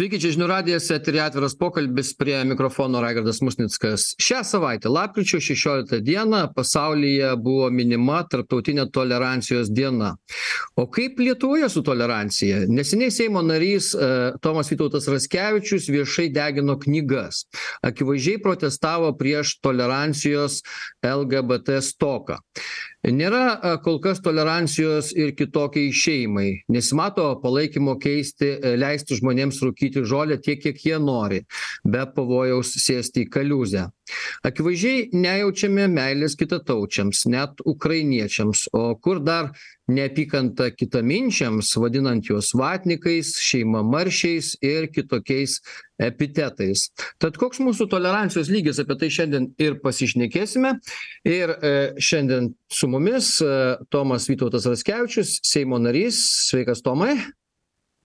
Sveiki, čia žinių radijas, eterija atviras pokalbis prie mikrofono Raigardas Musnickas. Šią savaitę, lapkričio 16 dieną, pasaulyje buvo minima Tarptautinė tolerancijos diena. O kaip Lietuvoje su tolerancija? Neseniai Seimo narys e, Tomas Vytautas Raskevičius viešai degino knygas. Akivaizdžiai protestavo prieš tolerancijos LGBT stoką. Nėra e, kol kas tolerancijos ir kitokiai šeimai. Nesimato palaikymo keisti, e, leisti žmonėms rūkyti žolę tiek, kiek jie nori, be pavojaus sėsti į kaliuzę. Akivaizdžiai nejaučiame meilės kitataučiams, net ukrainiečiams, o kur dar neapykanta kitaminčiams, vadinant juos vatnikais, šeimamaršiais ir kitokiais epitetais. Tad koks mūsų tolerancijos lygis, apie tai šiandien ir pasišnekėsime. Ir e, šiandien su mumis e, Tomas Vytautas Raskevičius, Seimo narys. Sveikas, Tomai.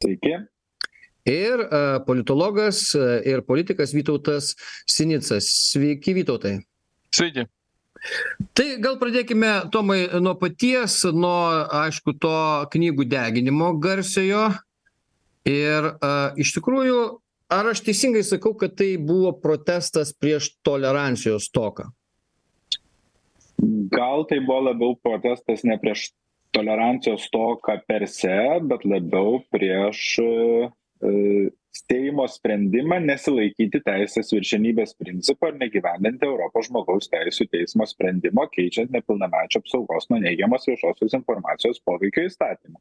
Sveiki ir e, politologas e, ir politikas Vytautas Sinicas. Sveiki, Vytautai. Sveiki. Tai gal pradėkime, Tomai, nuo paties, nuo, aišku, to knygų deginimo garsiojo. Ir uh, iš tikrųjų, ar aš teisingai sakau, kad tai buvo protestas prieš tolerancijos toką? Gal tai buvo labiau protestas ne prieš tolerancijos toką per se, bet labiau prieš E, Seimo sprendimą nesilaikyti teisės viršenybės principo ir negyvendinti Europos žmogaus teisų teismo sprendimo, keičiant nepilnamečio apsaugos nuo neigiamos viešosios informacijos poveikio įstatymą.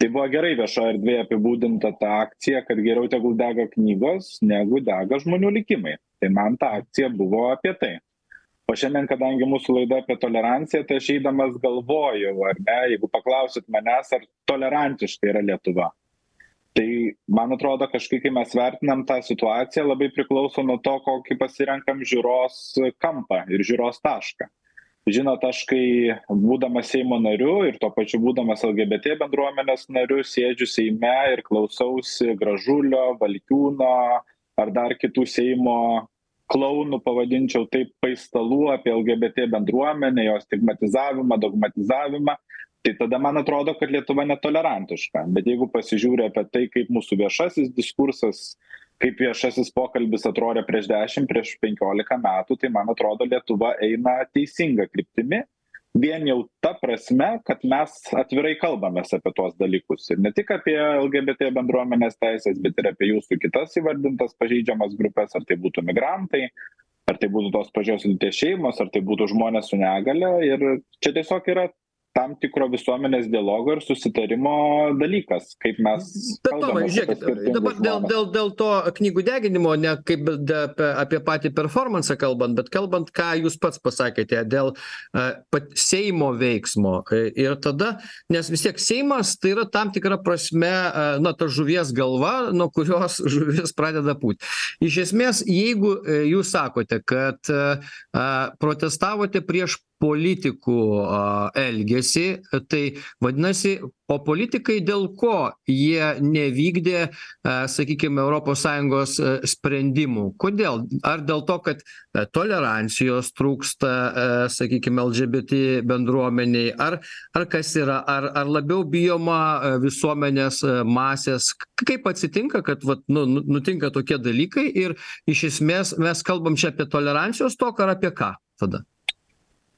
Tai buvo gerai viešoje erdvėje apibūdinta ta akcija, kad geriau tegul dega knygos, negu dega žmonių likimai. Tai man ta akcija buvo apie tai. O šiandien, kadangi mūsų laida apie toleranciją, tai aš eidamas galvoju, ar ne, jeigu paklausit manęs, ar tolerantiška yra Lietuva tai man atrodo kažkaip kai mes vertinam tą situaciją labai priklauso nuo to kokį pasirenkam žiūros kampą ir žiūros tašką. Žinot aš kai būdamas seimo nariu ir tuo pačiu būdamas lgbt bendruomenės nariu sėdžiu seime ir klausausi gražulio valkiūno ar dar kitų seimo klounų pavadinčiau taip paistalų apie lgbt bendruomenę jos stigmatizavimą dogmatizavimą tai tada man atrodo kad lietuva netolerantiška. Bet jeigu pasižiūri apie tai kaip mūsų viešasis diskursas kaip viešasis pokalbis atrodė prieš dešim prieš penkiolika metų tai man atrodo lietuva eina teisinga kryptimi. Vien jau ta prasme kad mes atvirai kalbamės apie tuos dalykus. Ir ne tik apie lgbt bendruomenės teises bet ir apie jūsų kitas įvardintas pažeidžiamas grupes ar tai būtų migrantai ar tai būtų tos pačios lyties šeimos ar tai būtų žmonės su negalia ir čia tiesiog yra tam tikro visuomenės dialogo ir susitarimo dalykas kaip mes bet tomai žiūrėkit dabar dėl dėl dėl to knygų deginimo ne kaip de apie apie patį performansą kalbant bet kalbant ką jūs pats pasakėte dėl a pat seimo veiksmo. Ir tada nes vis tiek seimas tai yra tam tikra prasme a na ta žuvies galva nuo kurios žuvis pradeda pūt iš esmės jeigu jūs sakote kad a protestavote prieš politikų a elgesį. Tai vadinasi o politikai dėl ko jie nevykdė a sakykim europos sąjungos sprendimų? Kodėl? Ar dėl to kad tolerancijos trūksta a sakykim lgbt bendruomenei ar ar kas yra? Ar ar labiau bijoma visuomenės masės? Kaip atsitinka kad vat nu nu nutinka tokie dalykai ir iš esmės mes kalbam čia apie tolerancijos stoką ar apie ką tada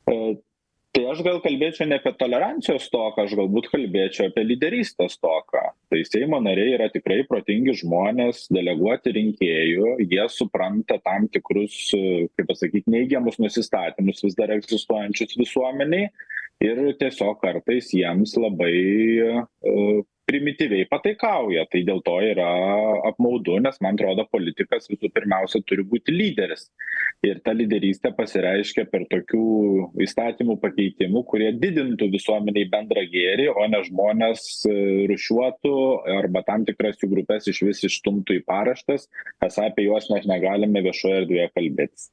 tai aš gal kalbėčiau ne apie tolerancijos stoką aš galbūt kalbėčiau apie lyderystės stoką. Tai seimo nariai yra tikrai protingi žmonės deleguoti rinkėjų jie supranta tam tikrus kaip pasakyt neigiamus nusistatymus vis dar egzistuojančius visuomenėj ir tiesiog kartais jiems labai primityviai pataikauja. Tai dėl to yra apmaudu nes man atrodo politikas visų pirmiausia turi būti lyderis. Ir ta lyderystė pasireiškia per tokių įstatymų pakeitimų kurie didintų visuomenei bendrą gėrį o ne žmones rūšiuotų arba tam tikras jų grupes išvis išstumtų į paraštes. Esą apie juos mes negalime viešoje erdvėje kalbėtis.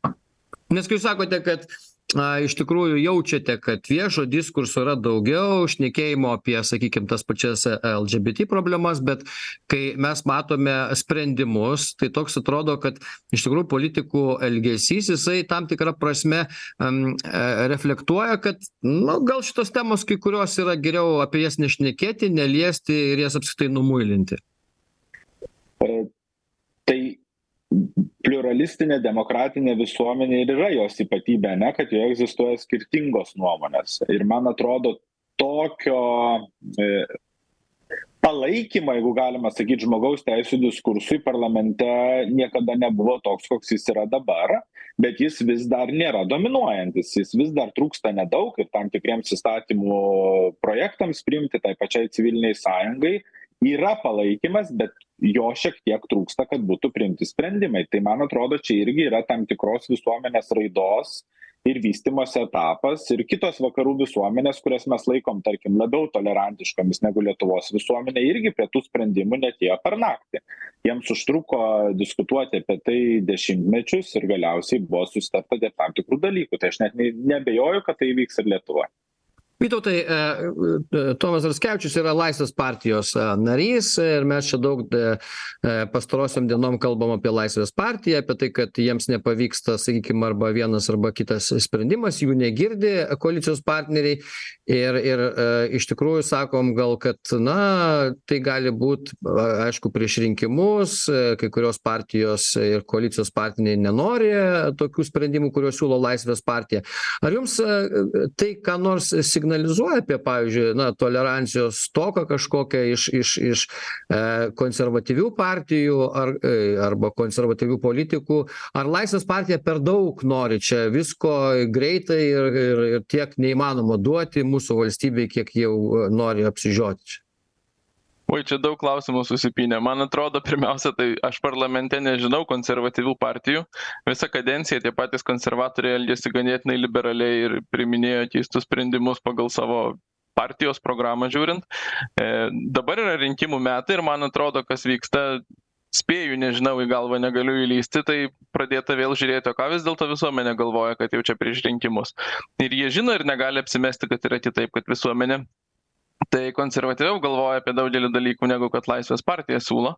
Nes kai jūs sakote kad na iš tikrųjų jaučiate kad viešo diskurso yra daugiau šnekėjimo apie sakykim tas pačias lgbt problemas bet kai mes matome sprendimus tai toks atrodo kad iš tikrųjų politikų elgesys jisai tam tikra prasme am reflektuoja kad nu gal šitos temos kai kurios yra geriau apie jas nešnekėti neliesti ir jas apskritai numuilinti pliuralistinė demokratinė visuomenė ir yra jos ypatybė ane kad joje egzistuoja skirtingos nuomonės. Ir man atrodo tokio e, palaikymo jeigu galima sakyt žmogaus teisių diskursui parlamente niekada nebuvo toks koks jis yra dabar bet jis vis dar nėra dominuojantis. Jis vis dar trūksta nedaug ir tam tikriems įstatymų projektams priimti tai pačiai civilinei sąjungai yra palaikymas bet jo šiek tiek trūksta kad būtų priimti sprendimai. Tai man atrodo čia irgi yra tam tikros visuomenės raidos ir vystymosi etapas ir kitos vakarų visuomenės kurias mes laikom tarkim labiau tolerantiškomis negu lietuvos visuomenė irgi prie tų sprendimų neatėjo per naktį. Jiems užtruko diskutuoti apie tai dešimtmečius ir galiausiai buvo susitarta dėl tam tikrų dalykų. Tai aš net ne neabejoju kad tai įvyks ir lietuvoj vytautai e, e, tomas raskevičius yra laisvės partijos e, narys ir mes čia daug pastarosiom dienom kalbam apie laisvės partiją apie tai kad jiems nepavyksta sakykim arba vienas arba kitas sprendimas jų negirdi koalicijos partneriai. Ir ir iš tikrųjų sakom gal kad na tai gali būt aišku prieš rinkimus kai kurios partijos ir koalicijos partneriai nenori tokių sprendimų kuriuos siūlo laisvės partija. Ar jums tai ką nors signalizuoja signalizuoja apie pavyzdžiui na tolerancijos stoką kažkokią iš iš iš e konservatyvių partijų ar e arba konservatyvių politikų. Ar laisvės partija per daug nori čia visko greitai ir ir ir tiek neįmanoma duoti mūsų valstybei kiek jau nori apsižioti čia oi čia daug klausimų susipynė. Man atrodo pirmiausia tai aš parlamente nežinau konservatyvių partijų. Visą kadenciją tie patys konservatoriai elgėsi ganėtinai liberaliai ir priiminėjo keistus sprendimus pagal savo partijos programą žiūrint. E dabar yra rinkimų metai ir man atrodo kas vyksta spėju nežinau į galvą negaliu įlįsti tai pradėta vėl žiūrėti o ką vis dėlto visuomenė galvoja kad jau čia prieš rinkimus. Ir jie žino ir negali apsimesti kad yra kitaip kad visuomenė tai konservatyviau galvoja apie daugelį dalykų negu kad laisvės partija siūlo.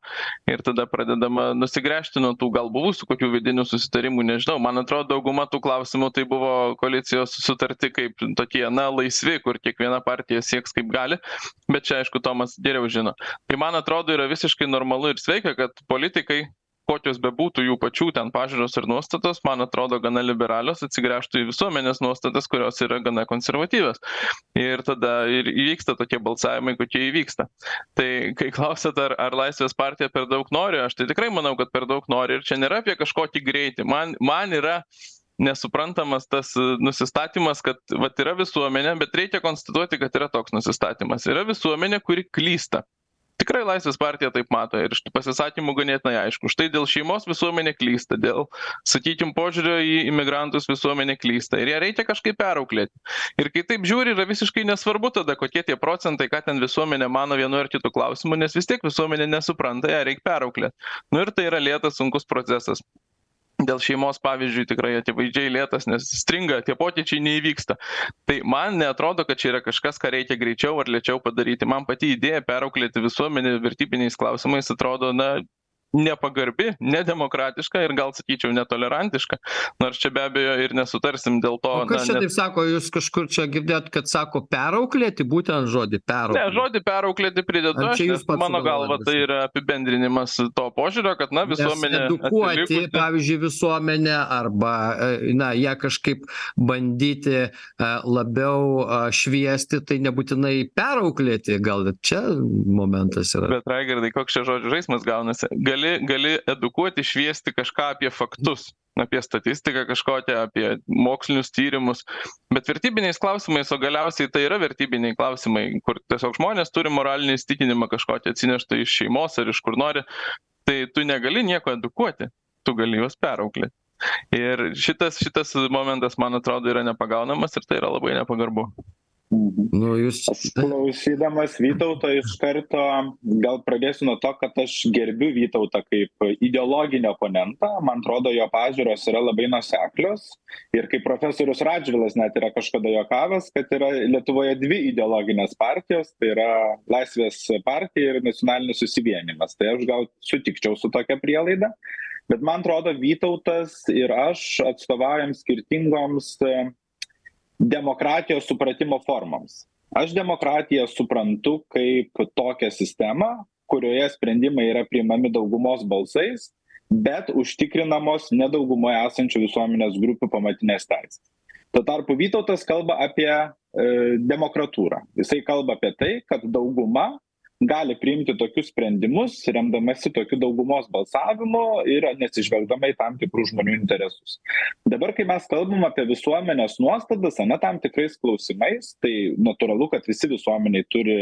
Ir tada pradedama nusigręžti nuo tų gal buvusių kokių vidinių susitarimų nežinau. Man atrodo dauguma tų klausimų tai buvo koalicijos sutarti kaip tokie na laisvi kur kiekviena partija sieks kaip gali. Bet čia aišku tomas geriau žino. Tai man atrodo yra visiškai normalu ir sveika kad politikai kokios bebūtų jų pačių ten pažiūros ir nuostatos man atrodo gana liberalios atsigręžtų į visuomenės nuostatas kurios yra gana konservatyvios. Ir tada ir įvyksta tokie balsavimai kokie įvyksta. Tai kai klausiat ar ar laisvės partija per daug nori aš tai tikrai manau kad per daug nori. Ir čia nėra apie kažkokį greitį. Man man yra nesuprantamas tas nusistatymas kad vat yra visuomenė bet reikia konstatuoti kad yra toks nusistatymas. Yra visuomenė kuri klysta tikrai laisvės partija taip mato ir iš tų pasisakymų ganėtinai aišku. Štai dėl šeimos visuomenė klysta dėl sakykim požiūrio į imigrantus visuomenė klysta ir ją reikia kažkaip perauklėti. Ir kai taip žiūri yra visiškai nesvarbu tada kokie tie procentai ką ten visuomenė mano vienu ar kitu klausimu nes vis tiek visuomenė nesupranta ją reik perauklėt. Nu ir tai yra lėtas sunkus procesas dėl šeimos pavyzdžiui tikrai akivaizdžiai lėtas nes stringa tie pokyčiai neįvyksta. Tai man neatrodo kad čia yra kažkas ką reikia greičiau ar lėčiau padaryti. Man pati idėja perauklėti visuomenę vertybiniais klausimais atrodo na nepagarbi nedemokratiška ir gal sakyčiau netolerantiška nors čia be abejo ir nesutarsim dėl to o kas čia taip sako jūs kažkur čia girdėjot kad sako perauklėti būtent žodį perauklėti? ne žodį perauklėti pridedu aš nes mano galva tai yra apibendrinimas to požiūrio kad na visuomenė edukuoti pavyzdžiui visuomenę arba e, na ją kažkaip bandyti e, labiau šviesti tai nebūtinai perauklėti gal čia momentas yra. Bet raigardai koks čia žodžių žaismas gaunasi? Gali gali gali edukuoti šviesti kažką apie faktus apie statistiką kažkokią apie mokslinius tyrimus bet vertybiniais klausimais o galiausiai tai yra vertybiniai klausimai kur tiesiog žmonės turi moralinį įsitikinimą kažkokį atsineštą iš šeimos ar iš kur nori tai tu negali nieko edukuoti tu gali juos perauklėt ir šitas šitas momentas man atrodo yra nepagaunamas ir tai yra labai nepagarbu. Nu, jūs... Aš klausydamas Vytauto iš karto gal pradėsiu nuo to, kad aš gerbiu Vytautą kaip ideologinį oponentą. Man atrodo, jo pažiūros yra labai nuseklios. Ir kaip profesorius Radžvilas net yra kažkada jokavęs, kad yra Lietuvoje dvi ideologinės partijos, tai yra Laisvės partija ir nacionalinis susivienimas. Tai aš gal sutikčiau su tokia prielaida. Bet man atrodo, Vytautas ir aš atstovaujam skirtingoms demokratijos supratimo formoms. Aš demokratiją suprantu kaip tokią sistemą kurioje sprendimai yra priimami daugumos balsais bet užtikrinamos ne daugumoje esančių visuomenės grupių pamatinės teisės. Tuo tarpu vytautas kalba apie e, demokratūrą. Jisai kalba apie tai kad dauguma gali priimti tokius sprendimus remdamasi tokiu daugumos balsavimu ir neatsižvelgdama į tam tikrų žmonių interesus. Dabar kai mes kalbam apie visuomenės nuostatas ane tam tikrais klausimais tai natūralu kad visi visuomenėj turi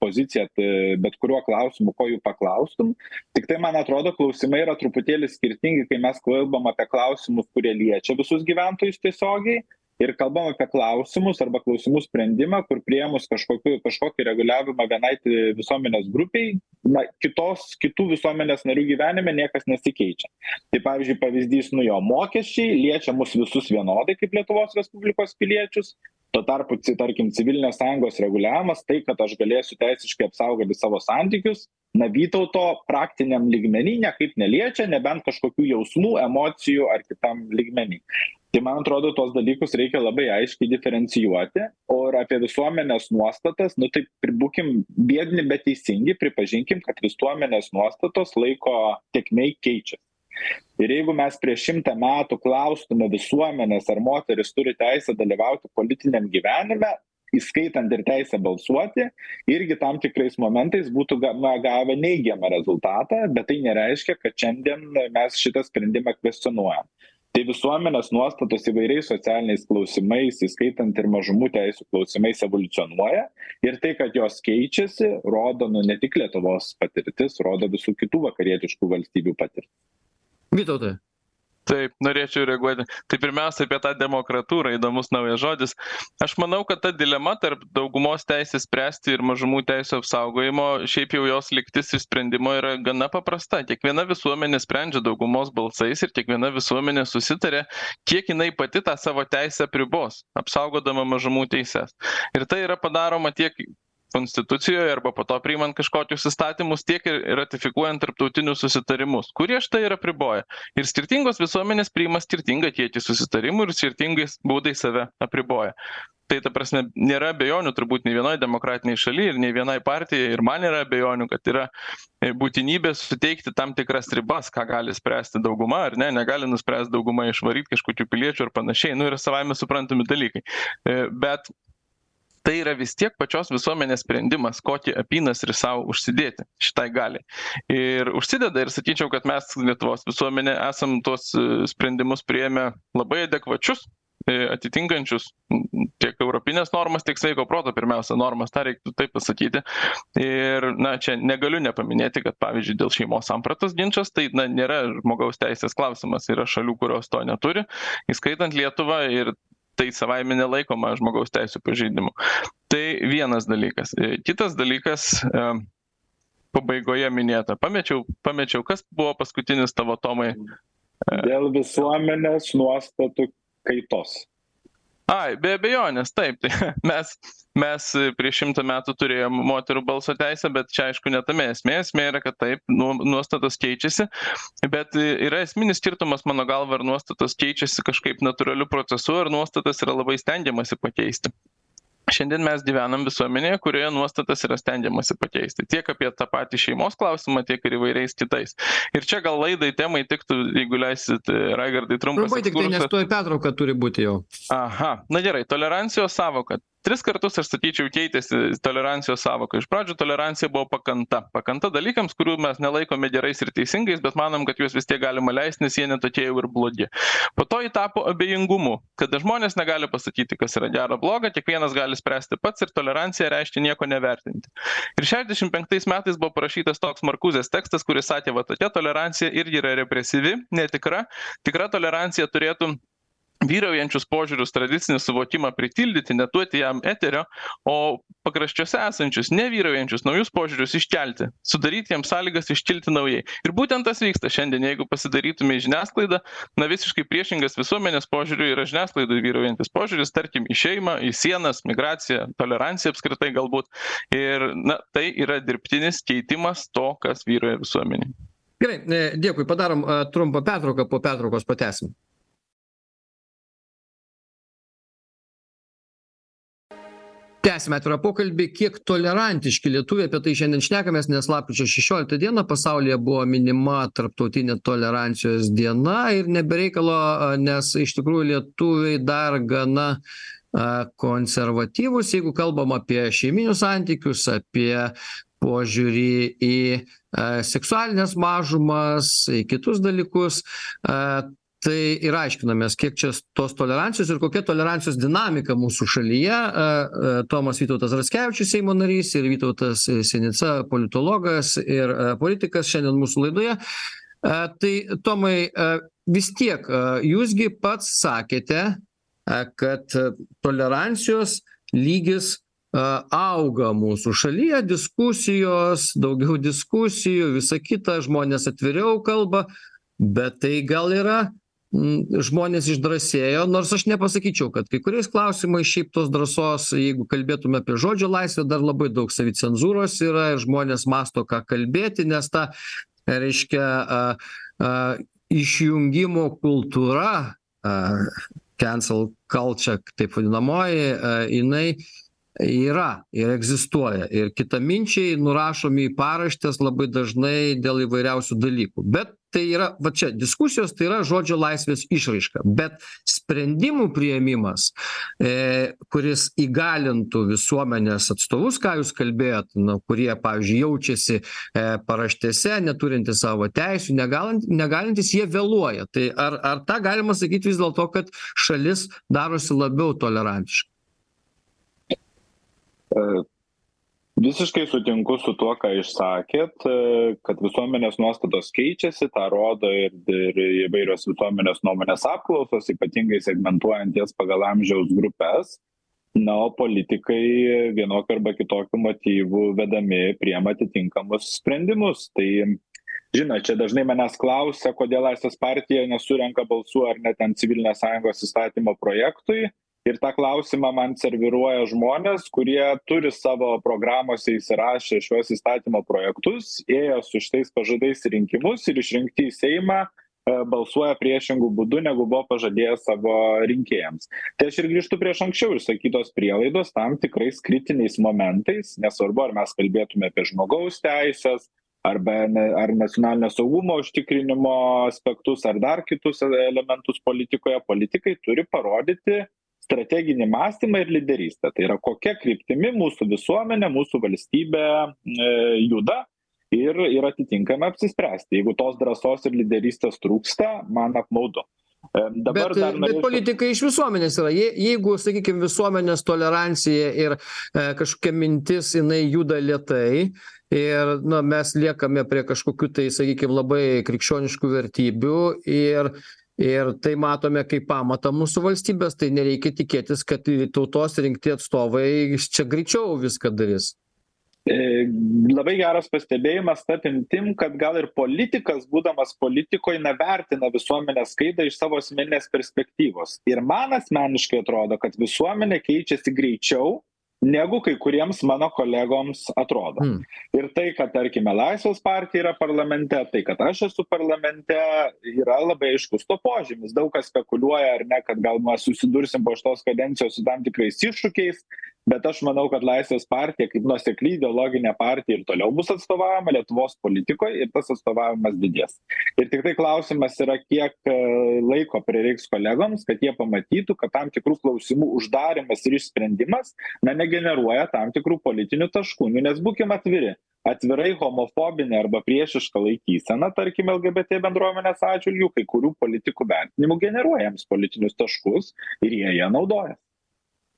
poziciją tai bet kuriuo klausimu ko jų paklaustum. Tiktai man atrodo klausimai yra truputėlį skirtingi kai mes kalbam apie klausimus kurie liečia visus gyventojus tiesiogiai ir kalbam apie klausimus arba klausimų sprendimą kur priėmus kažkokiu kažkokį reguliavimą vienai visuomenės grupei na kitos kitų visuomenės narių gyvenime niekas nesikeičia. Tai pavyzdžiui pavyzdys nu jo mokesčiai liečia mus visus vienodai kaip lietuvos respublikos piliečius. Tuo tarpu tarkim civilinės sąjungos reguliavimas tai kad aš galėsiu teisiškai apsaugoti savo santykius na vytauto praktiniam lygmeny niekaip neliečia nebent kažkokių jausmų emocijų ar kitam lygmeny. Tai man atrodo tuos dalykus reikia labai aiškiai diferencijuoti. O ir apie visuomenės nuostatas nu tai būkim biedni bet teisingi pripažinkim kad visuomenės nuostatos laiko tėkmėj keičias ir jeigu mes prieš šimtą metų klaustume visuomenės ar moteris turi teisę dalyvauti politiniam gyvenime įskaitant ir teisę balsuoti irgi tam tikrais momentais būtų na gavę neigiamą rezultatą bet tai nereiškia kad šiandien mes šitą sprendimą kvestionuojam. Tai visuomenės nuostatos įvairiais socialiniais klausimais įskaitant ir mažumų teisių klausimais evoliucionuoja ir tai kad jos keičiasi rodo nu ne tik lietuvos patirtis rodo visų kitų vakarietiškų valstybių patirtis vytautai taip norėčiau reaguoti. Tai pirmiausia apie tą demokratūrą įdomus naujas žodis. Aš manau kad ta dilema tarp daugumos teisės spręsti ir mažumų teisių apsaugojimo šiaip jau jos lygtis išsprendimo yra gana paprasta. Kiekviena visuomenė sprendžia daugumos balsais ir kiekviena visuomenė susitaria kiek jinai pati tą savo teisę apribos apsaugodama mažumų teises. Ir tai yra padaroma tiek konstitucijoje arba po to priimant kažkokius įstatymus tiek ir ratifikuojant tarptautinius susitarimus kurie štai ir apriboja. Ir skirtingos visuomenės priima skirtingą kiekį susitarimų ir skirtingais būdais save apriboja. Tai ta prasme nėra abejonių turbūt nei vienoj demokratinėj šaly ir nei vienai partijai ir man nėra abejonių kad yra e, būtinybė suteikti tam tikras ribas ką gali spręsti dauguma ar ne negali nuspręst dauguma išvaryt kažkokių piliečių ar panašiai. Nu yra savaime suprantami dalykai. E, bet tai yra vis tiek pačios visuomenės sprendimas kokį apynasrį sau užsidėti šitai galiai. Ir užsideda ir sakyčiau kad mes lietuvos visuomenė esam tuos e, sprendimus priėmę labai adekvačius e, atitinkančius tiek europines normas tiek sveiko proto pirmiausia normas tą reiktų taip pasakyti. Ir na čia negaliu nepaminėti kad pavyzdžiui dėl šeimos sampratos ginčas tai na nėra žmogaus teisės klausimas yra šalių kurios to neturi įskaitant lietuvą ir tai savaime nelaikoma žmogaus teisių pažeidimu. Tai vienas dalykas. E, kitas dalykas e, pabaigoje minėta pamečiau pamečiau kas buvo paskutinis tavo tomai e, dėl visuomenės nuostatų kaitos. Ai be abejonės taip tai mes mes prieš šimtą metų turėjom moterų balso teisę bet čia aišku ne tame esmė. Esmė yra kad taip nu nuostatos keičiasi. Bet yra esminis skirtumas mano galva ar nuostatos keičiasi kažkaip natūraliu procesu ar nuostatas yra labai stengiamasi pakeisti. Šiandien mes gyvenam visuomenėje kurioje nuostatas yra stengiamasi pakeisti. Tiek apie tą patį šeimos klausimą tiek ir įvairiais kitais. Ir čia gal laidai temai tiktų jeigu leisit raigardai trumpas trumpai tiktai nes tuoj pertrauka turi būti jau. Aha. Na gerai tolerancijos sąvoka tris kartus aš sakyčiau keitėsi tolerancijos sąvoka. Iš pradžių tolerancija buvo pakanta. Pakanta dalykams kurių mes nelaikome gerais ir teisingais bet manom kad juos vis tiek galima leist nes jie ne tokie jau ir blogi. Po to ji tapo abejingumu kada žmonės negali pasakyti kas yra gera bloga kiekvienas gali spręsti pats ir tolerancija reiškia nieko nevertinti. Ir šešiasdešim penktais metais buvo parašytas toks markuzės tekstas kuris sakė va tokia tolerancija irgi yra represyvi netikra. Tikra tolerancija turėtų vyraujančius požiūrius tradicinį suvokimą pritildyti neduoti jam eterio o pakraščiuose esančius nevyraujančius naujus požiūrius iškelti sudaryti jiems sąlygas iškilti naujai. Ir būtent tas vyksta šiandien. Jeigu pasidarytume į žiniasklaidą na visiškai priešingas visuomenės požiūriui yra žiniasklaidoj vyraujantis požiūris tarkim į šeimą į sienas migraciją toleranciją apskritai galbūt. Ir na tai yra dirbtinis keitimas to kas vyrauja visuomenėj gerai e, dėkui padarom e, trumpą pertrauką po pertraukos pratęsim tęsiame atvirą pokalbį. Kiek tolerantiški lietuviai apie tai šiandien šnekamės nes lapkričio šešioliktą dieną pasaulyje buvo minima tarptautinė tolerancijos diena ir ne be reikalo nes iš tikrųjų lietuviai dar gana konservatyvūs. Jeigu kalbam apie šeiminius santykius apie požiūrį į seksualines mažumas į kitus dalykus tai ir aiškinamės kiek čia tos tolerancijos ir kokia tolerancijos dinamika mūsų šalyje tomas vytautas raskevičius seimo narys ir vytautas sinica politologas ir politikas šiandien mūsų laidoje. Tai tomai vis tiek jūs gi pats sakėte kad tolerancijos lygis auga mūsų šalyje diskusijos daugiau diskusijų visa kita žmonės atviriau kalba bet tai gal yra žmonės išdrąsėjo nors aš nepasakyčiau kad kai kuriais klausimais šiaip tos drąsos jeigu kalbėtume apie žodžio laisvę dar labai daug savicenzūros yra ir žmonės mąsto ką kalbėti nes ta reiškia a a išjungimo kultūra a cancel culture taip vadinamoji a jinai yra ir egzistuoja. Ir kitaminčiai nurašomi į paraštes labai dažnai dėl įvairiausių dalykų. Bet tai yra va čia diskusijos tai yra žodžio laisvės išraiška. Bet sprendimų priėmimas e kuris įgalintų visuomenės atstovus ką jūs kalbėjot nu kurie pavyzdžiui jaučiasi e paraštėse neturintys savo teisių negalan negalintys jie vėluoja. Tai ar ar tą galima sakyt vis dėlto kad šalis darosi labiau tolerantiška Visiškai sutinku su tuo, ką išsakėt, kad visuomenės nuostatos keičiasi, tą rodo ir, ir įvairios visuomenės nuomonės apklausos, ypatingai segmentuojant jas pagal amžiaus grupės. Na, o politikai vienokiu arba kitokiu motyvu vedami priema atitinkamus sprendimus. Tai, žinot, čia dažnai manęs klausia, kodėl Laisvės partija nesurenka balsų ar net ant civilinės sąjungos įstatymo projektui ir tą klausimą man serviruoja žmonės kurie turi savo programose įsirašę šiuos įstatymo projektus ėjo su šitais pažadais į rinkimus ir išrinkti į seimą balsuoja priešingu būdu negu buvo pažadėję savo rinkėjams. Tai aš ir grįžtu prieš anksčiau išsakytos prielaidos tam tikrais kritiniais momentais. Nesvarbu ar mes kalbėtume apie žmogaus teises arba ne ar nacionalinio saugumo užtikrinimo aspektus ar dar kitus elementus politikoje. Politikai turi parodyti strateginį mąstymą ir lyderystę. Tai yra kokia kryptimi mūsų visuomenė mūsų valstybė e juda ir ir atitinkamai apsispręsti. Jeigu tos drąsos ir lyderystės trūksta man apmaudu. Dabar bet bet politikai iš visuomenės yra. Jei jeigu sakykim visuomenės tolerancija ir e kažkokia mintis jinai juda lėtai ir na mes liekame prie kažkokių tai sakykim labai krikščioniškų vertybių ir ir tai matome kaip pamatą mūsų valstybės tai nereikia tikėtis kad tautos rinkti atstovai čia greičiau viską darys. E labai geras pastebėjimas ta apimtim kad gal ir politikas būdamas politikoj na vertina visuomenės sklaidą iš savo asmeninės perspektyvos. Ir man asmeniškai atrodo kad visuomenė keičiasi greičiau negu kai kuriems mano kolegoms atrodo. Ir tai kad tarkime laisvės partija yra parlamente tai kad aš esu parlamente yra labai aiškus to požymis. Daug kas spekuliuoja ar ne kad gal mes susidursim po šitos kadencijos su tam tikrais iššūkiais bet aš manau kad laisvės partija kaip nuosekli ideologinė partija ir toliau bus atstovaujama lietuvos politikoj ir tas atstovavimas didės. Ir tiktai klausimas yra kiek laiko prireiks kolegoms kad jie pamatytų kad tam tikrų klausimų uždarymas ir išsprendimas na negeneruoja tam tikrų politinių taškų. Nu nes būkim atviri. Atvirai homofobinė arba priešiška laikysena tarkim lgbt bendruomenės atžvilgiu kai kurių politikų vertinimu generuoja jiems politinius taškus ir jie ja naudojasi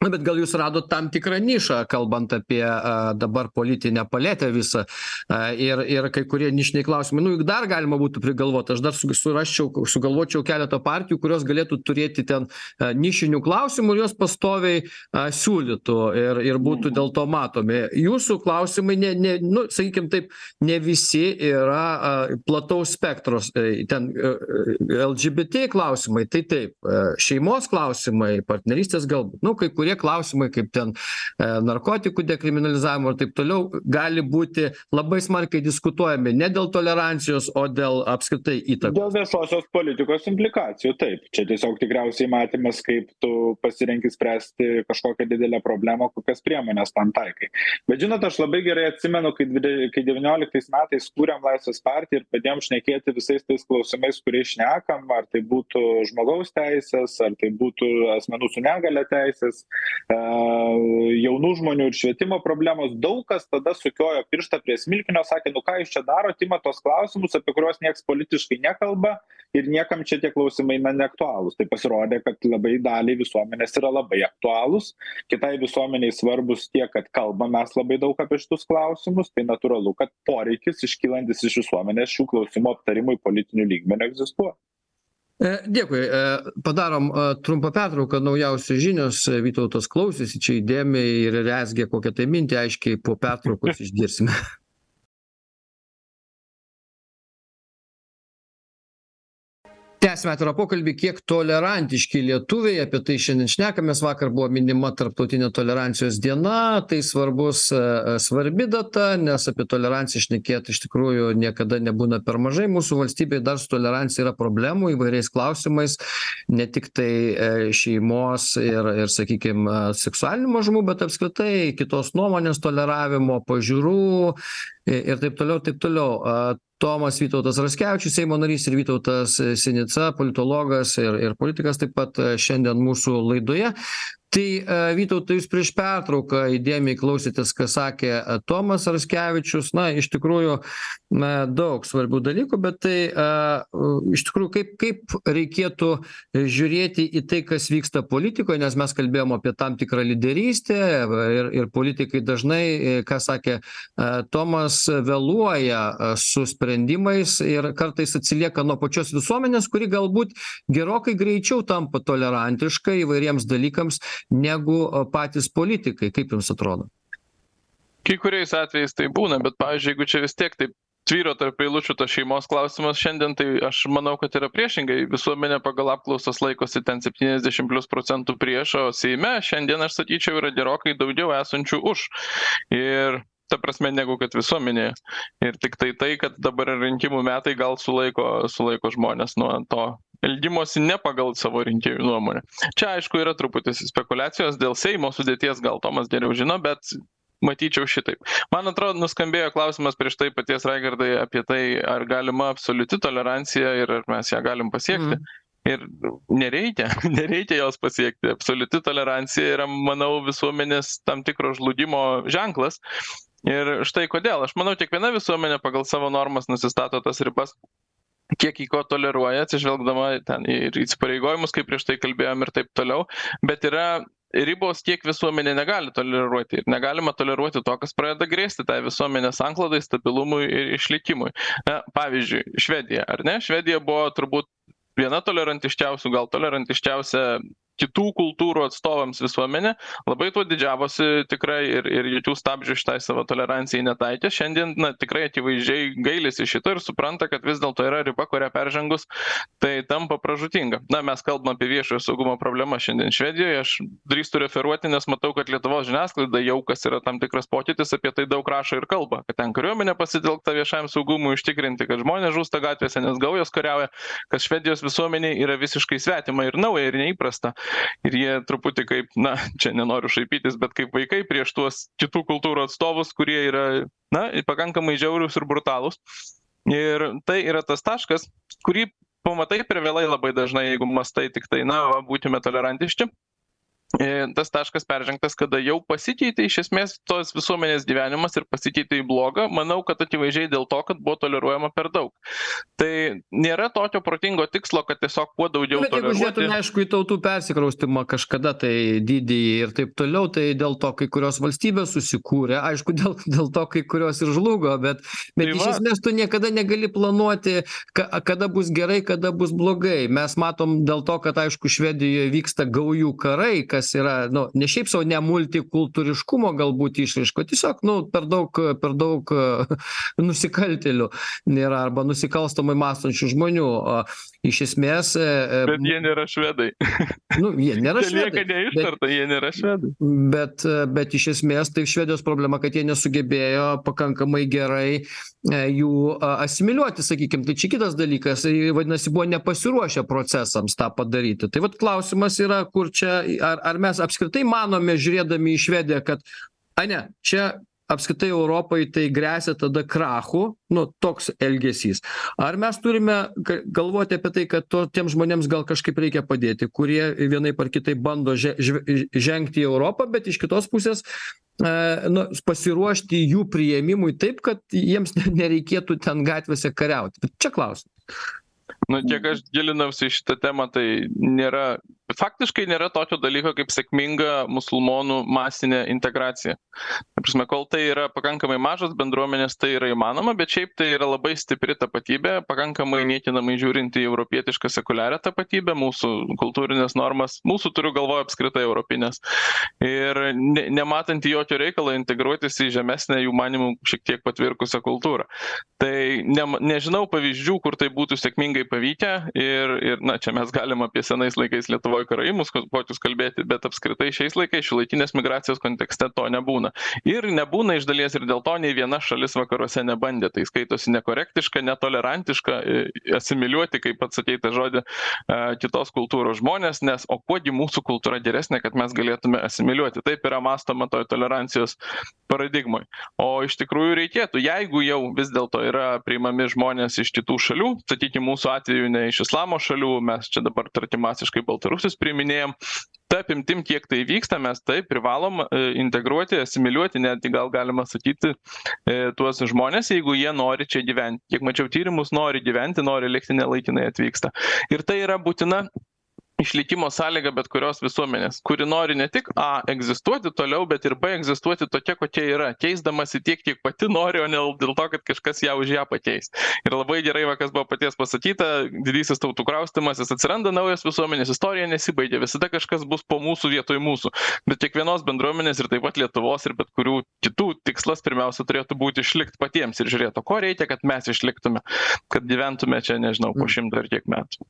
na bet gal jūs radot tam tikrą nišą kalbant apie a dabar politinę paletę visą a ir ir kai kurie nišiniai klausimai. Nu juk dar galima būtų prigalvot. Aš dar su surasčiau sugalvočiau keletą partijų kurios galėtų turėti ten a nišinių klausimų ir juos pastoviai a siūlytų ir ir būtų dėl to matomi. Jūsų klausimai ne ne nu sakykim taip ne visi yra a plataus spektro ten lgbt klausimai tai taip šeimos klausimai partnerystės galbūt. Nu kai kurie klausimai kaip ten e, narkotikų dekriminalizavimo ir taip toliau gali būti labai smarkiai diskutuojami ne dėl tolerancijos o dėl apskritai įtakos. Dėl viešosios politikos implikacijų taip. Čia tiesiog tikriausiai matymas kaip tu pasirenki spręsti kažkokią didelę problemą kokias priemones tam taikai. Bet žinot aš labai gerai atsimenu kai dvide kai devynioliktais metais kūrėm laisvės partiją ir pradėjom šnekėti visais tais klausimais kuriais šnekam ar tai būtų žmogaus teisės ar tai būtų asmenų su negalia teisės jaunų žmonių ir švietimo problemos daug kas tada sukiojo pirštą prie smilkinio sakė nu ką jūs čia darot imat tuos klausimus apie kuriuos nieks politiškai nekalba ir niekam čia tie klausimai na neaktualūs. Tai pasirodė kad labai daliai visuomenės yra labai aktualūs kitai visuomenei svarbūs tiek kad kalbam mes labai daug apie šitus klausimus tai natūralu kad poreikis iškylantis iš visuomenės šių klausimų aptarimui politiniu lygmeniu egzistuoja. E, dėkui. E, padarom e, trumpą pertrauką, naujausios žinios. Vytautas klausėsi čia įdėmiai ir rezgė kokią tai mintį, aiškiai po pertraukos išgirsime. tęsiame atvirą pokalbį kiek tolerantiški lietuviai apie tai šiandien šnekamės. Vakar buvo minima tarptautinė tolerancijos diena tai svarbus e, e, svarbi data nes apie toleranciją šnekėt iš tikrųjų niekada nebūna per mažai. Mūsų valstybėj dar su tolerancija yra problemų įvairiais klausimais ne tiktai e, šeimos ir ir sakykim seksualinių mažumų bet apskritai kitos nuomonės toleravimo pažiūrų ir taip toliau taip toliau tomas vytautas raskevičius seimo narys ir vytautas sinica politologas ir ir politikas taip pat šiandien mūsų laidoje tai vytautai jūs prieš pertrauką įdėmiai klausėtės ką sakė tomas raskevičius. Na iš tikrųjų na daug svarbių dalykų bet tai a iš tikrųjų kaip kaip reikėtų žiūrėti į tai kas vyksta politikoj nes mes kalbėjom apie tam tikrą lyderystę ir ir politikai dažnai ką sakė a tomas vėluoja su sprendimais ir kartais atsilieka nuo pačios visuomenės kuri galbūt gerokai greičiau tampa tolerantiška įvairiems dalykams negu patys politikai. Kaip jums atrodo? Kai kuriais atvejais tai būna bet pavyzdžiui jeigu čia vis tiek taip tvyro tarp eilučių tas šeimos klausimas šiandien tai aš manau kad yra priešingai. Visuomenė pagal apklausas laikosi ten septyniasdešim plius procentų prieš o seime šiandien aš sakyčiau yra gerokai daugiau esančių už. Ir ta prasme negu kad visuomenėje ir tiktai tai kad dabar rinkimų metai gal sulaiko sulaiko žmones nuo to elgimosi ne pagal savo rinkėjų nuomonę. Čia aišku yra truputis spekuliacijos dėl seimo sudėties gal tomas geriau žino bet matyčiau šitaip. Man atrodo nuskambėjo klausimas prieš tai paties raigardai apie tai ar galima absoliuti tolerancija ir ar mes ją galim pasiekti. Ir nereikia nereikia jos pasiekti. Absoliuti tolerancija yra manau visuomenės tam tikro žlugimo ženklas ir štai kodėl. Aš manau kiekviena visuomenė pagal savo normas nusistato tas ribas kiek ji ko toleruoja atsižvelgdama ten ir įsipareigojimus kaip prieš tai kalbėjom ir taip toliau. Bet yra ribos kiek visuomenė negali toleruoti. Ir negalima toleruoti to kas pradeda grėsti tai visuomenės sanklodai stabilumui ir išlikimui. Na pavyzdžiui švedija ar ne? Švedija buvo turbūt viena tolerantiškiausių gal tolerantiškiausia kitų kultūrų atstovams visuomenė labai tuo didžiavosi tikrai ir ir jokių stabdžių šitai savo tolerancijai netaikė. Šiandien na tikrai akivaizdžiai gailisi šito ir supranta kad vis dėlto yra riba kurią peržengus tai tampa pražūtinga. Na mes kalbam apie viešojo saugumo problemas šiandien švedijoj aš drįstu referuoti nes matau kad lietuvos žiniasklaida jau kas yra tam tikras pokytis apie tai daug rašo ir kalba. Kad ten kariuomenė pasitelkta viešajam saugumui užtikrinti kad žmonės žūsta gatvėse nes gaujos kariauja kas švedijos visuomenei yra visiškai svetima ir nauja ir neįprasta ir jie truputį kaip na čia nenoriu šaipytis bet kaip vaikai prieš tuos kitų kultūrų atstovus kurie yra na pakankamai žiaurūs ir brutalūs. Ir tai yra tas taškas kurį pamatai per vėlai labai dažnai jeigu mąstai tiktai na va būkime tolerantiški tas taškas peržengtas kada jau pasikeitė iš esmės tos visuomenės gyvenimas ir pasikeitė į blogą manau kad akivaizdžiai dėl to kad buvo toleruojama per daug. Tai nėra tokio protingo tikslo kad tiesiog kuo daugiau bet jeigu žiūrėtume aišku į tautų persikraustymą kažkada tai didįjį ir taip toliau tai dėl to kai kurios valstybės susikūrė aišku dėl dėl to kai kurios ir žlugo bet bet Tai iš esmės tu niekada negali planuoti ka kada bus gerai kada bus blogai. Mes matom dėl to kad aišku švedijoj vyksta gaujų karai kas yra nu ne šiaip sau ne multikultūriškumo galbūt išraiška o tiesiog nu per daug per daug nusikaltėlių nėra arba nusikalstamai mąstančių žmonių iš esmės bet jie nėra švedai. Nu jie nėra lieka švedai neištarta jie nėra švedai. bet bet iš esmės tai švedijos problema kad jie nesugebėjo pakankamai gerai e, jų a asimiliuoti sakykim. Tai čia kitas dalykas tai vadinasi buvo nepasiruošę procesams tą padaryti. Tai vat klausimas yra kur čia ar ar mes apskritai manome žiūrėdami į švediją kad ai ne čia apskritai europai tai gresia tada krachu nu toks elgesys. Ar mes turime ga galvoti apie tai kad to tiems žmonėms gal kažkaip reikia padėti kurie vienaip ar kitaip bando že žve žengti į europą bet iš kitos pusės a nu pasiruošti jų priėmimui taip kad jiems nereikėtų ten gatvėse kariauti. Čia klausimas. Nu kiek aš gilinausi į šitą temą tai nėra faktiškai nėra tokio dalyko kaip sėkminga musulmonų masinė integracija. Ta prasme kol tai yra pakankamai mažos bendruomenės tai yra įmanoma bet šiaip tai yra labai stipri tapatybė pakankamai niekinamai žiūrinti į europietišką sekuliarią tapatybę mūsų kultūrines normas mūsų turiu galvoj apskritai europines ir ne nematanti jokio reikalo integruotis į žemesnę jų manymu šiek tiek patvirkusią kultūrą. Tai nem nežinau pavyzdžių kur tai būtų sėkmingai pavykę ir ir na čia mes galim apie senais laikais lietuvoj lietuvoj karaimus kokius kalbėti bet apskritai šiais laikais šiuolaikinės migracijos kontekste to nebūna. Ir nebūna iš dalies ir dėl to nei viena šalis vakaruose nebandė. Tai skaitosi nekorektiška netolerantiška asimiliuoti kaip pats sakei tą žodį a kitos kultūros žmones nes o kuo gi mūsų kultūra geresnė kad mes galėtume asimiliuoti. Taip yra mąstoma toj tolerancijos paradigmoj. O iš tikrųjų reikėtų jeigu jau vis dėlto yra priimami žmonės iš kitų šalių sakykim mūsų atveju ne iš islamo šalių mes čia dabar tarkim masiškai baltarusius mokesčius priiminėjam ta apimtim kiek tai vyksta mes taip privalom integruoti asimiliuoti netgi gal galima sakyti e tuos žmones jeigu jie nori čia gyvent kiek mačiau tyrimus nori gyventi nori likti ne laikinai atvyksta. Ir tai yra būtina išlikimo sąlyga bet kurios visuomenės kuri nori ne tik a egzistuoti toliau bet ir b egzistuoti tokia kokia yra keisdamasi tiek kiek pati nori o ne dėl to kad kažkas ją už ją pakeis. Ir labai gerai va kas buvo paties pasakyta didysis tautų kraustymasis atsiranda naujos visuomenės istorija nesibaigia visada kažkas bus po mūsų vietoj mūsų. Bet kiekvienos bendruomenės ir taip pat lietuvos ir bet kurių kitų tikslas pirmiausia turėtų būti išlikt patiems ir žiūrėt o ko reikia kad mes išliktume kad gyventume čia nežinau po šimto ar kiek metų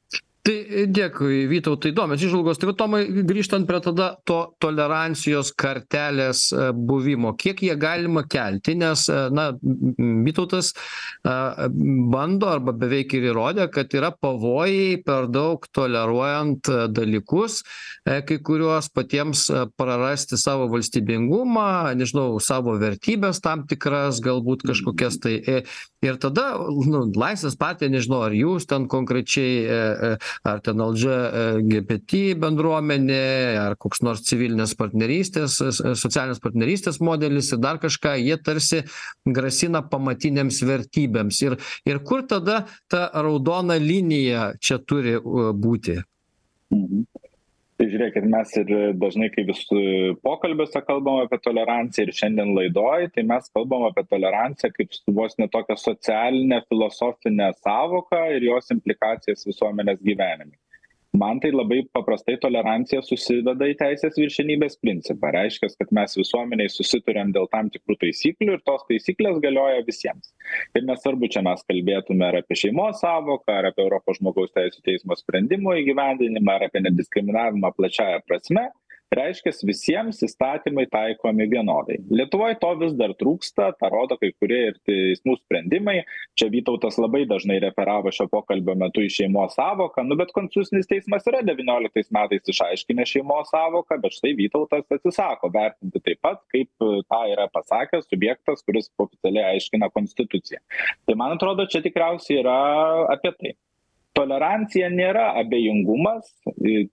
tai dėkui vytautai įdomios įžvalgos. Tai va tomai grįžtant prie tada to tolerancijos kartelės buvimo kiek ją galima kelti nes na vytautas a bando arba beveik ir įrodė kad yra pavojai per daug toleruojant dalykus e kai kuriuos patiems prarasti savo valstybingumą nežinau savo vertybes tam tikras galbūt kažkokias tai e ir tada nu laisvės partija nežinau ar jūs ten konkrečiai e e ar ten lgbt bendruomenė ar koks nors civilinės partnerystės socialinės partnerystės modelis ir dar kažką jie tarsi grasina pamatinėms vertybėms. Ir ir kur tada ta raudona linija čia turi būti žiūrėkit mes ir dažnai kai vis pokalbiuose kalbam apie toleranciją ir šiandien laidoj tai mes kalbam apie toleranciją kaip vos ne tokią socialinę filosofinę sąvoką ir jos implikacijas visuomenės gyvenime man tai labai paprastai tolerancija susiveda į teisės viršenybės principą. Reiškias kad mes visuomenėj susitariam dėl tam tikrų taisyklių ir tos taisyklės galioja visiems. Ir nesvarbu čia mes kalbėtume ar apie šeimos sąvoką ar apie europos žmogaus teisių teismo sprendimo įgyvendinimą ar apie nediskriminavimą plačiąja prasme reiškias visiems įstatymai taikomi vienodai. Lietuvoj to vis dar trūksta tą rodo kai kurie ir teismų sprendimai. Čia vytautas labai dažnai referavo šio pokalbio metu į šeimos sąvoką nu bet konstitucinis teismas yra devynioliktais metais išaiškinęs šeimos sąvoką bet štai vytautas atsisako vertinti taip pat kaip tą yra pasakęs subjektas kuris oficialiai aiškina konstituciją. Tai man atrodo čia tikriausiai yra apie tai tolerancija nėra abejingumas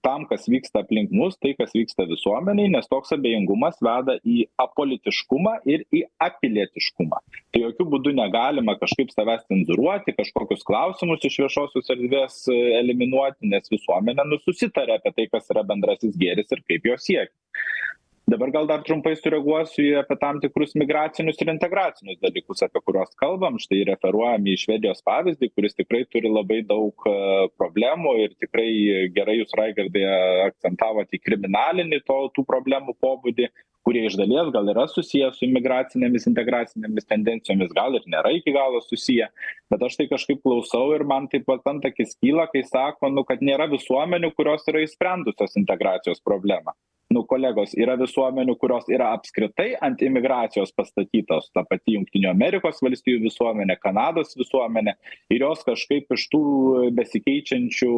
tam kas vyksta aplink mus tai kas vyksta visuomenėj nes toks abejingumas veda į apolitiškumą ir į apilietiškumą. Tai jokiu būdu negalima kažkaip savęs cenzūruoti kažkokius klausimus iš viešosios erdvės eliminuoti nes visuomenė nu susitaria apie tai kas yra bendrasis gėris ir kaip jo siekt dabar gal dar trumpai sureaguosiu į apie tam tikrus migracinius ir integracinius dalykus apie kuriuos kalbam. Štai referuojam į švedijos pavyzdį kuris tikrai turi labai daug e, problemų ir tikrai gerai jūs raigardai akcentavot į kriminalinį to tų problemų pobūdį kurie iš dalies gal yra susiję su imigracinėmis integracinėmis tendencijomis gal ir nėra iki galo susiję. Bet aš tai kažkaip klausau ir man taip vat antakis kyla kai sako nu kad nėra visuomenių kurios yra išsprendusios integracijos problemą nu kolegos yra visuomenių kurios yra apskritai ant imigracijos pastatytos. Ta pati jungtinių amerikos valstijų visuomenė kanados visuomenė ir jos kažkaip iš tų besikeičiančių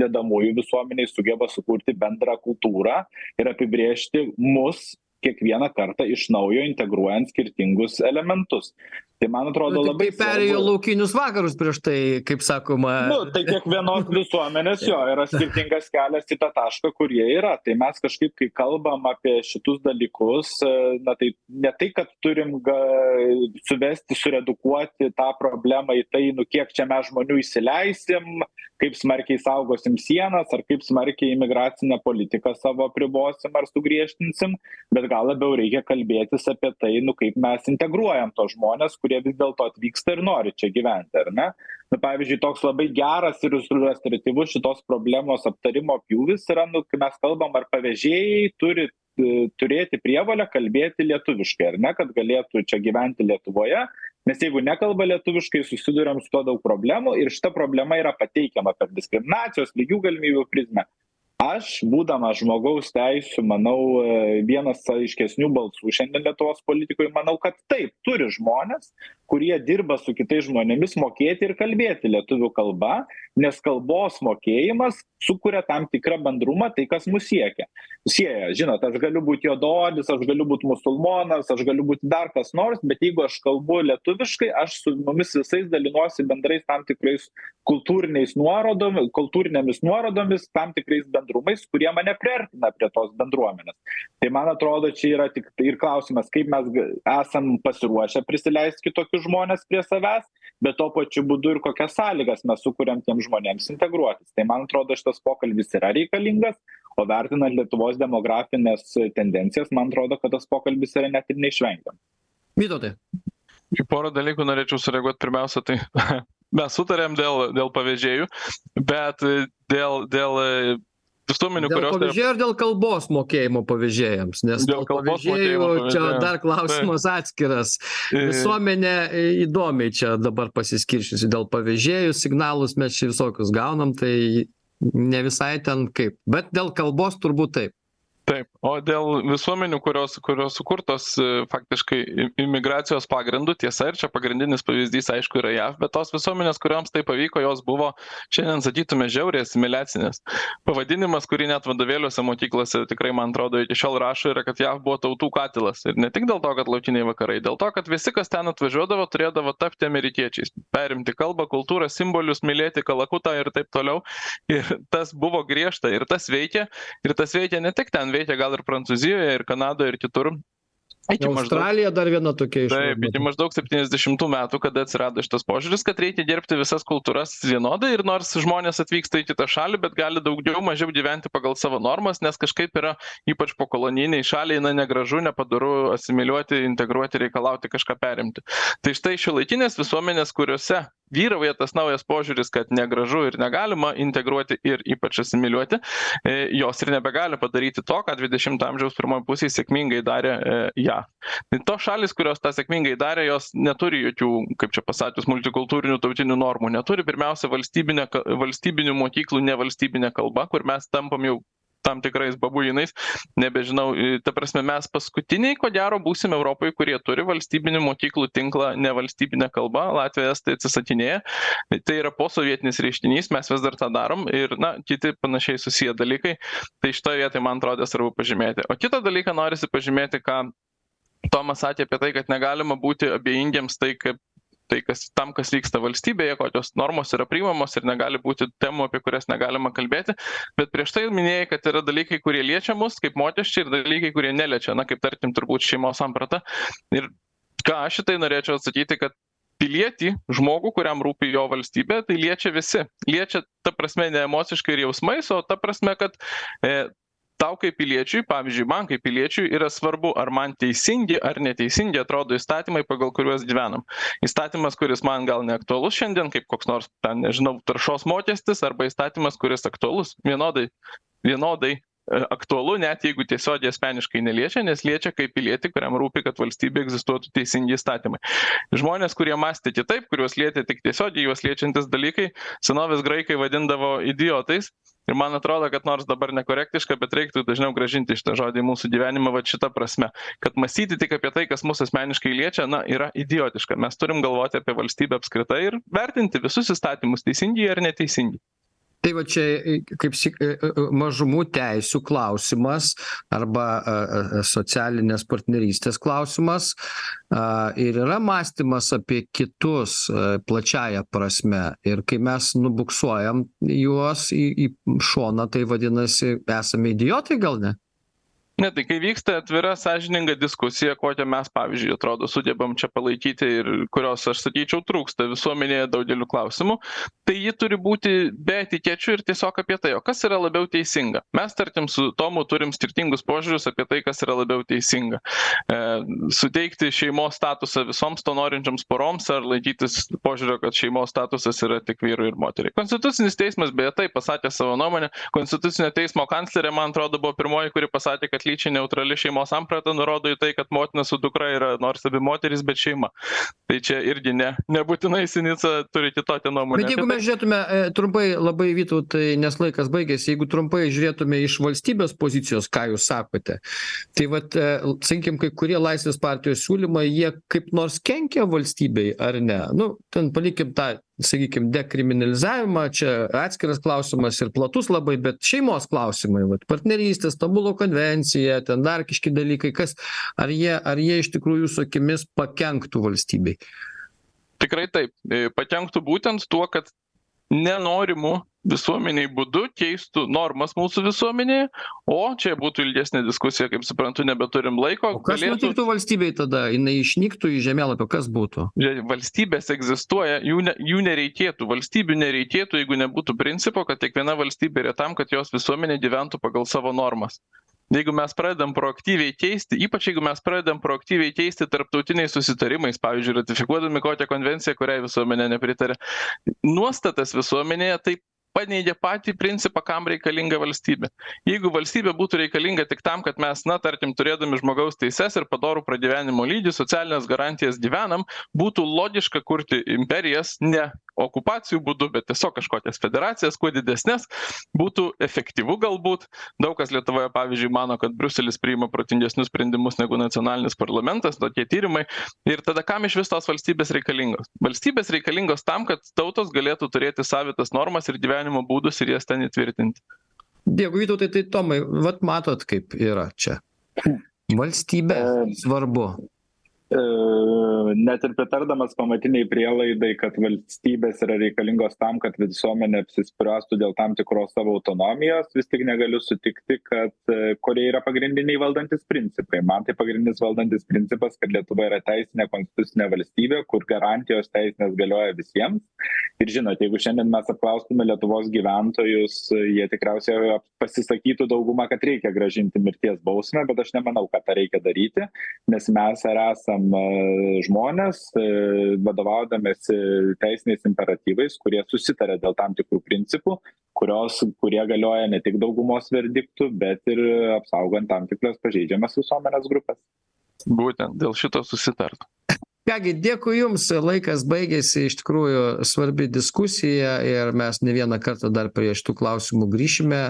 dedamųjų visuomenėj sugeba sukurti bendrą kultūrą ir apibrėžti mus kiekvieną kartą iš naujo integruojant skirtingus elementus tai man atrodo Nu, labai tai perėjo laukinius vakarus prieš tai, kaip sakoma. Nu, tai kiekvienos visuomenės jo yra skirtingas kelias į tą tašką, kur jie yra. Tai mes kažkaip, kai kalbam apie šitus dalykus, e, na tai ne tai, kad turim ga, suvesti, suredukuoti tą problemą į tai, nu kiek čia mes žmonių įsileisim, kaip smarkiai saugosim sienas, ar kaip smarkiai imigracinę politiką savo apribosim ar sugriežtinsim, bet gal labiau reikia kalbėtis apie tai, nu kaip mes integruojam tos žmonės, kurie vis dėlto atvyksta ir nori čia gyventi, ar ne? Na, pavyzdžiui, toks labai geras ir iliustratyvus šitos problemos aptarimo pjūvis yra, nu, kai mes kalbam, ar pavežėjai turi e, turėti prievalę kalbėti lietuviškai, ar ne, kad galėtų čia gyventi Lietuvoje, nes jeigu nekalba lietuviškai, susidurėm su to daug problemų ir šita problema yra pateikiama per diskriminacijos, lygių galimybių prizmę. Aš, būdamas žmogaus teisų, manau, e, vienas aiškesnių balsų šiandien Lietuvos politikoje, manau, kad taip, turi žmonės, kurie dirba su kitais žmonėmis mokėti ir kalbėti lietuvių kalba, nes kalbos mokėjimas sukuria tam tikrą bendrumą, tai kas mus siekia. Sieja, žinot, aš galiu būti jododis, aš galiu būti musulmonas, aš galiu būti dar kas nors, bet jeigu aš kalbu lietuviškai, aš su mumis visais dalinuosi bendrais tam tikrais kultūriniais nuorodomis, kultūrinėmis nuorodomis, tam tikrais bendrumais, kurie mane priartina prie tos bendruomenės. Tai man atrodo, čia yra tik ir klausimas, kaip mes esam pasiruošę prisileisti kitokius žmonės prie savęs, bet tuo pačiu būdu ir kokias sąlygas mes sukūrėm tiem žmonėms integruotis. Tai man atrodo, šitas pokalbis yra reikalingas, o vertinant Lietuvos demografinės tendencijas, man atrodo, kad tas pokalbis yra net ir neišvengiamas. Vytautai. Į porą dalykų norėčiau sureaguoti. Pirmiausia, tai mes sutarėm dėl, dėl pavėžėjų, bet dėl, dėl visuomenių, Dėl kurios... tai- pavėžėjų ir dėl kalbos mokėjimo pavėžėjams, nes Dėl kalbos mokėjimo čia dar klausimas atskiras. E, Visuomenė įdomiai čia dabar pasiskiršiusi dėl pavėžėjų, signalus mes čia visokius gaunam, tai ne visai ten kaip. Bet dėl kalbos turbūt taip. Taip, o dėl visuomenių, kurios, kurios sukurtos e, faktiškai imigracijos pagrindų, tiesa, ir čia pagrindinis pavyzdys, aišku, yra JAV, bet tos visuomenės, kuriuoms tai pavyko, jos buvo, šiandien sakytume, žiauriai asimiliacinės. Pavadinimas, kurį net vadovėliuose mokyklose tikrai, man atrodo, iki šiol rašo, yra, kad JAV buvo tautų katilas. Ir ne tik dėl to, kad laukiniai vakarai, dėl to, kad visi, kas ten atvažiuodavo, turėdavo tapti amerikiečiais, perimti kalbą, kultūrą, simbolius, mylėti kalakutą ir taip toliau. Ir tas buvo griežta ir tas veikia. Ir tas veikia ne tik ten, veikia gal ir Prancūzijoje, ir Kanadoje, ir kitur. Iki maždaug Australija dar viena tokia iš. Taip, iki maždaug 70 metų, kada atsirado šitas požiūris, kad reikia gerbti visas kultūras vienodai ir nors žmonės atvyksta į kitą šalį, bet gali daugiau mažiau gyventi pagal savo normas, nes kažkaip yra ypač po koloniniai šaliai, na negražu, nepadaru asimiliuoti, integruoti, reikalauti kažką perimti. Tai štai šiuolaikinės visuomenės, kuriuose vyrauja tas naujas požiūris, kad negražu ir negalima integruoti ir ypač asimiliuoti, e, jos ir nebegali padaryti to, ką 20 amžiaus pirmoje pusėje sėkmingai darė e, ją. Tai tos šalis, kurios tą sėkmingai darė, jos neturi jokių, kaip čia pasakius, multikultūrinių tautinių normų, neturi pirmiausia valstybinių mokyklų nevalstybinė kalba, kur mes tampam jau tam tikrais babuinais, nebežinau, e, ta prasme mes paskutiniai, ko gero, būsime Europoje, kurie turi valstybinių mokyklų tinklą nevalstybinę kalbą, Latvija tai atsisakinėja, tai yra posovietinis reiškinys, mes vis dar tą darom. Ir, na, kiti panašiai susiję dalykai, tai šitoje vietoje man atrodo svarbu pažymėti. O kitą dalyką norisi pažymėti, ką Tomas sakė apie tai, kad negalima būti abejingiems tai, kaip tai, kas, tam, kas vyksta valstybėje, kokios normos yra priimamos ir negali būti temų, apie kurias negalima kalbėti. Bet prieš tai minėjai, kad yra dalykai, kurie liečia mus kaip mokesčiai ir dalykai, kurie neliečia, na, kaip tarkim, turbūt šeimos samprata. Ir ką aš šitai norėčiau atsakyti, kad pilietį, žmogų, kuriam rūpi jo valstybė, tai liečia visi. Liečia, ta prasme, ne emociškai ir jausmais, o ta prasme, kad e, tau kaip piliečiui pavyzdžiui man kaip piliečiui yra svarbu ar man teisingi ar neteisingi atrodo įstatymai pagal kuriuos gyvenam. Įstatymas kuris man gal neaktualus šiandien kaip koks nors ten nežinau taršos mokestis arba įstatymas kuris aktualus vienodai vienodai aktualu net jeigu tiesiogiai asmeniškai neliečia nes liečia kaip pilietį kuriam rūpi kad valstybėj egzistuotų teisingi įstatymai. Žmonės kurie mąstė kitaip kuriuos lietė tik tiesiogiai juos liečiantys dalykai senovės graikai vadindavo idiotais. Ir man atrodo kad nors dabar nekorektiška bet reiktų dažniau grąžinti šitą žodį į mūsų gyvenimą vat šita prasme. Kad mąstyti tik apie tai kas mus asmeniškai liečia na yra idiotiška. Mes turim galvoti apie valstybę apskritai ir vertinti visus įstatymus teisingi jie ar neteisingi tai va čia kaip syk mažumų teisių klausimas arba socialinės partnerystės klausimas a ir yra mąstymas apie kitus plačiąja prasme. Ir kai mes nubuksuojam juos į į šoną tai vadinasi esame idiotai gal ne ne tai kai vyksta atvira sąžininga diskusija kokią mes pavyzdžiui atrodo sugebam čia palaikyti ir kurios aš sakyčiau trūksta visuomenėje daugeliu klausimų tai ji turi būti be etikečių ir tiesiog apie tai o kas yra labiau teisinga? Mes tarkim su tomu turim skirtingus požiūrius apie tai kas yra labiau teisinga. E suteikti šeimos statusą visoms to norinčioms poroms ar laikytis požiūrio kad šeimos statusas yra tik vyrui ir moteriai. Konstitucinis teismas beje taip pasakė savo nuomonę. Konstitucinio teismo kanclerė man atrodo buvo pirmoji kuri pasakė kad lyčiai neutrali šeimos samprata nurodo į tai kad motina su dukra yra nors abi moterys bet šeima. Tai čia irgi ne nebūtinai sinica turi kitokią nuomonę bet jeigu mes žiūrėtume trumpai labai vytautai nes laikas baigėsi jeigu trumpai žiūrėtume iš valstybės pozicijos ką jūs sakote tai vat sakykim kai kurie laisvės partijos siūlymai jie kaip nors kenkia valstybei ar ne? Nu ten palikim tą sakykim dekriminalizavimą čia atskiras klausimas ir platus labai bet šeimos klausimai vat partnerystė stambulo konvencija ten dar kažkokie dalykai kas ar jie ar jie iš tikrųjų jūsų akimis pakenktų valstybei? Tikrai taip. Pakenktų būtent tuo kad nenorimu visuomenei būdu keistų normas mūsų visuomenėje o čia būtų ilgesnė diskusija kaip suprantu nebeturim laiko o kas nutiktų valstybei tada? Jinai išnyktų iš žemėlapio kas būtų? Valstybės egzistuoja jų ne jų nereikėtų valstybių nereikėtų jeigu nebūtų principo kad kiekviena valstybė yra tam kad jos visuomenė gyventų pagal savo normas jeigu mes pradedam proaktyviai keisti ypač jeigu mes pradedam proaktyviai keisti tarptautiniais susitarimais pavyzdžiui ratifikuodami kokią konvenciją kuriai visuomenė nepritaria nuostatas visuomenėje tai paneigia patį principą kam reikalinga valstybė. Jeigu valstybė būtų reikalinga tik tam kad mes na tarkim turėdami žmogaus teises ir padorų pragyvenimo lygį socialines garantijas gyvenam būtų logiška kurti imperijas ne okupacijų būdu bet tiesiog kažkokias federacijas kuo didesnes būtų efektyvu galbūt. Daug kas lietuvoje pavyzdžiui mano kad briuselis priima protingesnius sprendimus negu nacionalinis parlamentas tokie tyrimai. Ir tada kam išvis tos valstybės reikalingos? Valstybės reikalingos tam kad tautos galėtų turėti savitas normas ir gyvenimo būdus ir jas ten įtvirtinti. Dėkui vytautai tai tomai vat matot kaip yra čia. Valstybė svarbu net ir pritardamas pamatinei prielaidai kad valstybės yra reikalingos tam kad visuomenė apsispręstų dėl tam tikros savo autonomijos vis tik negaliu sutikti kad kurie yra pagrindiniai valdantys principai. Man tai pagrindinis valdantis principas kad lietuva yra teisinė konstitucinė valstybė kur garantijos teisinės galioja visiems. Ir žinot jeigu šiandien mes apklaustume lietuvos gyventojus jie tikriausiai pasisakytų dauguma kad reikia grąžinti mirties bausmę bet aš nemanau kad tą reikia daryti nes mes ar esam žmonės vadovaudamiesi teisiniais imperatyvais kurie susitaria dėl tam tikrų principų kurios kurie galioja ne tik daugumos verdiktų bet ir apsaugant tam tikras pažeidžiamas visuomenės grupes būtent dėl šito susitarta ką gi dėkui jums. Laikas baigėsi. Iš tikrųjų svarbi diskusija ir mes ne vieną kartą dar prie šitų klausimų grįšime.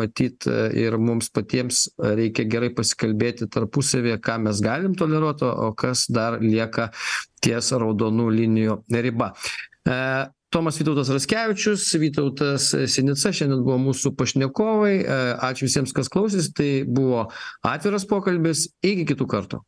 Matyt ir mums patiems reikia gerai pasikalbėti tarpusavyje ką mes galim toleruot o kas dar lieka ties raudonų linijų riba. E tomas vytautas raskevičius vytautas sinica šiandien buvo mūsų pašnekovai. Ačiū visiems kas klausėsi. Tai buvo atviras pokalbis. Iki kitų kartų